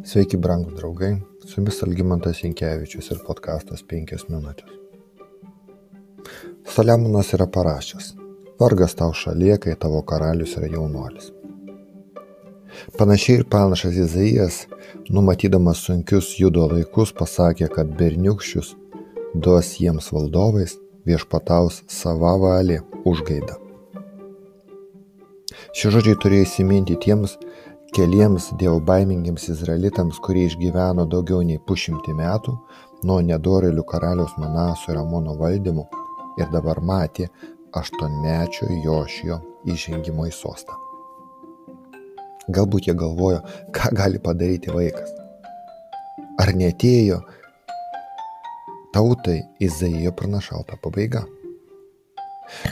Sveiki, brangūs draugai, su jumis Algymantas Inkevičius ir podkastas 5 minutės. Saliamonas yra parašęs, vargas tau šalyje, kai tavo karalius yra jaunuolis. Panašiai ir panašas Izaijas, numatydamas sunkius judo laikus, pasakė, kad berniukščius duos jiems valdovais, viešpataus sava valė užgaida. Šie žodžiai turėjo įsiminti tiems keliems dievbaimingiems izraelitams, kurie išgyveno daugiau nei pušimtį metų nuo nedorelių karaliaus Manaso ir Amono valdymų ir dabar matė aštuonmečio Jošijo įžengimo į sostą. Galbūt jie galvojo, ką gali padaryti vaikas. Ar netėjo tautai Izaijo pranašauta pabaiga?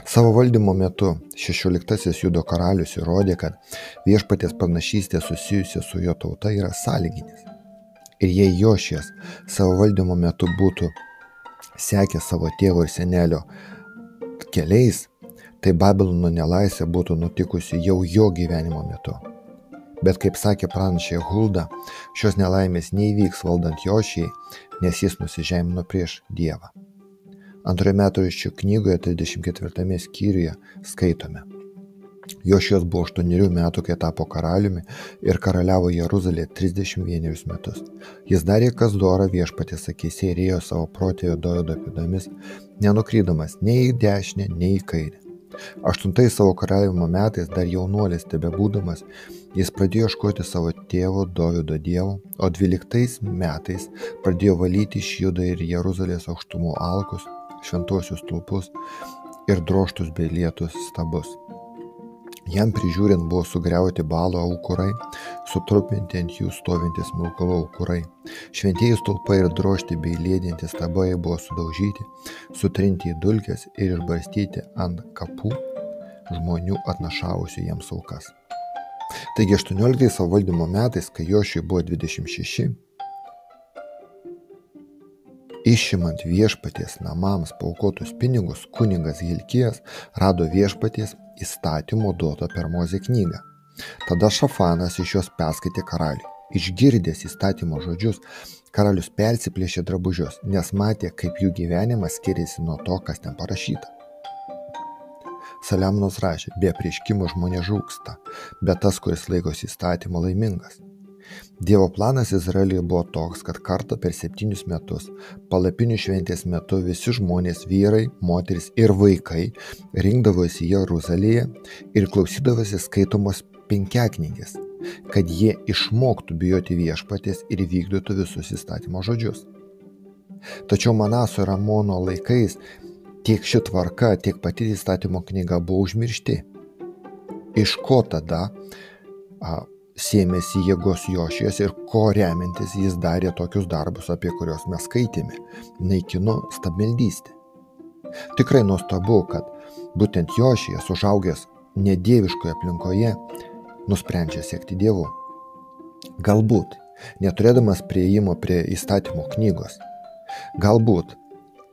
Savo valdymo metu šešioliktasis judo karalius įrodė, kad viešpatės panašystė susijusi su jo tauta yra sąlyginis. Ir jei Jošijas savo valdymo metu būtų sekęs savo tėvo ir senelio keliais, tai Babilono nelaisvė būtų nutikusi jau jo gyvenimo metu. Bet kaip sakė pranašė Hulda, šios nelaimės neįvyks valdant Jošijai, nes jis nusižemino prieš Dievą. Antroje metraščių knygoje 34 skyriuje skaitome. Jošijos buvo 8 metų, kai tapo karaliumi ir karaliavo Jeruzalėje 31 metus. Jis darė, kas dora viešpatės akise ir ėjo savo protėjo dojodo pėdomis, nenukrydamas nei į dešinę, nei į kairę. Aštuntais savo karaliavimo metais, dar jaunuolis tebe būdamas, jis pradėjo ieškoti savo tėvo Dovido dievo, o dvyliktais metais pradėjo valyti iš Judo ir Jeruzalės aukštumų alkus, šventuosius stulpus ir droštus bei lietus stabus. Jam prižiūrint buvo sugriauti balo aukurai, sutrupinti ant jų stovintis smilkalų aukurai. Šventieji stulpai ir drošti bei lėdinti stabai buvo sudaužyti, sutrinti į dulkes ir išbarstyti ant kapų žmonių atnašavusių jiems aukas. Taigi 18 savo valdymo metais, kai Jošiui buvo 26, Išimant viešpaties namams paukotus pinigus, kuningas Hilkijas rado viešpaties įstatymo duotą per Mozę knygą. Tada Šafanas iš jos perskaitė karaliui. Išgirdęs įstatymo žodžius, karalius persiplėšė drabužius, nes matė, kaip jų gyvenimas skiriasi nuo to, kas ten parašyta. Saliamonas rašė, be prieškimo žmonės žūksta, bet tas, kuris laikosi įstatymo laimingas. Dievo planas Izraeliui buvo toks, kad kartą per septynius metus, palapinių šventės metu visi žmonės, vyrai, moteris ir vaikai rinkdavosi Jeruzalėje ir klausydavosi skaitomos penkiaknygės, kad jie išmoktų bijoti viešpatės ir vykdytų visus įstatymo žodžius. Tačiau Manaso ir Amono laikais tiek ši tvarka, tiek pati įstatymo knyga buvo užmiršti. Iš ko tada a, sėmėsi jėgos Jošijas ir ko remiantis jis darė tokius darbus, apie kuriuos mes skaitėme - naikino stabmeldystę. Tikrai nuostabu, kad būtent Jošijas užaugęs nedieviškoje aplinkoje nusprendžia siekti dievų. Galbūt, neturėdamas prieimo prie įstatymo knygos, galbūt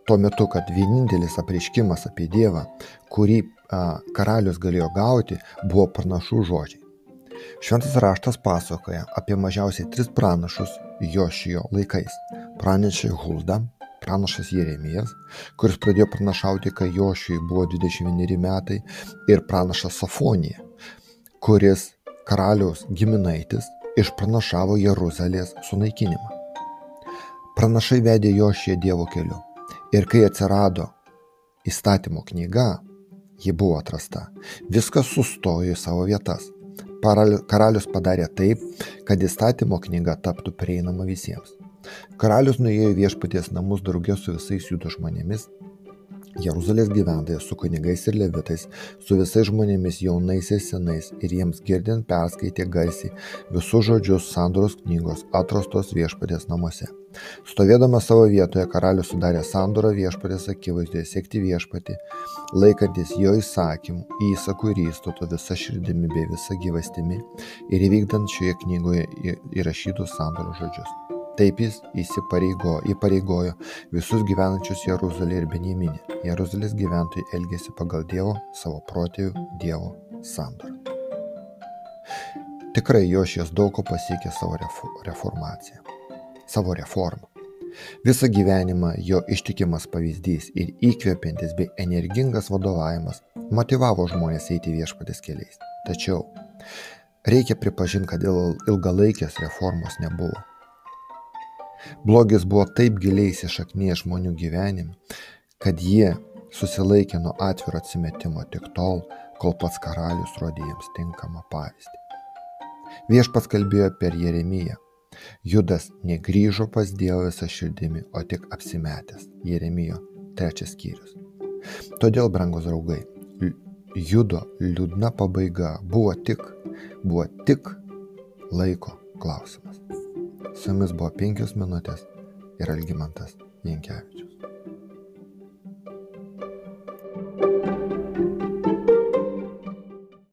tuo metu, kad vienintelis apreiškimas apie Dievą, kurį a, karalius galėjo gauti, buvo pranašų žodžiai. Šventas raštas pasakoja apie mažiausiai tris pranašus Jošijo laikais. Pranešė Hulda, pranašas Jeremijas, kuris pradėjo pranašauti, kai Jošijui buvo 21 metai, ir pranašas Safonija, kuris karaliaus giminaitis išpranašavo Jeruzalės sunaikinimą. Pranašai vedė Jošiją Dievo keliu. Ir kai atsirado įstatymo knyga, ji buvo atrasta. Viskas sustojo į savo vietas. Karalius padarė taip, kad įstatymo knyga taptų prieinama visiems. Karalius nuėjo į viešpaties namus draugė su visais judo žmonėmis, Jeruzalės gyventojais, su kunigais ir levitais, su visais žmonėmis jaunais ir senais, ir jiems girdint perskaitė garsiai visus žodžius sandoros knygos atrastos viešpatės namuose. Stovėdamas savo vietoje, karalius sudarė sandorą viešpatės akivaizdoje siekti viešpatį, laikantis jo įsakymų, įsakų ir įstotų visą širdimi bei visą gyvastimi ir įvykdant šioje knygoje įrašytus sandoros žodžius. Taip jis įsipareigo, įpareigojo visus gyvenančius Jeruzalėje ir Benjaminė. Jeruzalės gyventojai elgėsi pagal Dievo, savo protėvių Dievo sandorą. Tikrai Jošijas daug ko pasiekė savo reformaciją, savo reformą. Visą gyvenimą jo ištikimas pavyzdys ir įkvepiantis bei energingas vadovavimas motivavo žmonės eiti viešpatės keliais. Tačiau reikia pripažinti, kad ilgalaikės reformos nebuvo. Blogis buvo taip giliai įsišaknyję žmonių gyvenime, kad jie susilaikė nuo atviro atsimetimo tik tol, kol pats karalius rodė jiems tinkamą pavyzdį. Viešpas kalbėjo per Jeremiją. Judas negrįžo pas Dievą visą širdimi, o tik apsimetęs. Jeremijo trečias skyrius. Todėl, brangus draugai, Judo liūdna pabaiga buvo tik, buvo tik laiko klausimas. Su jumis buvo penkios minutės ir Algymantas Jankievičius.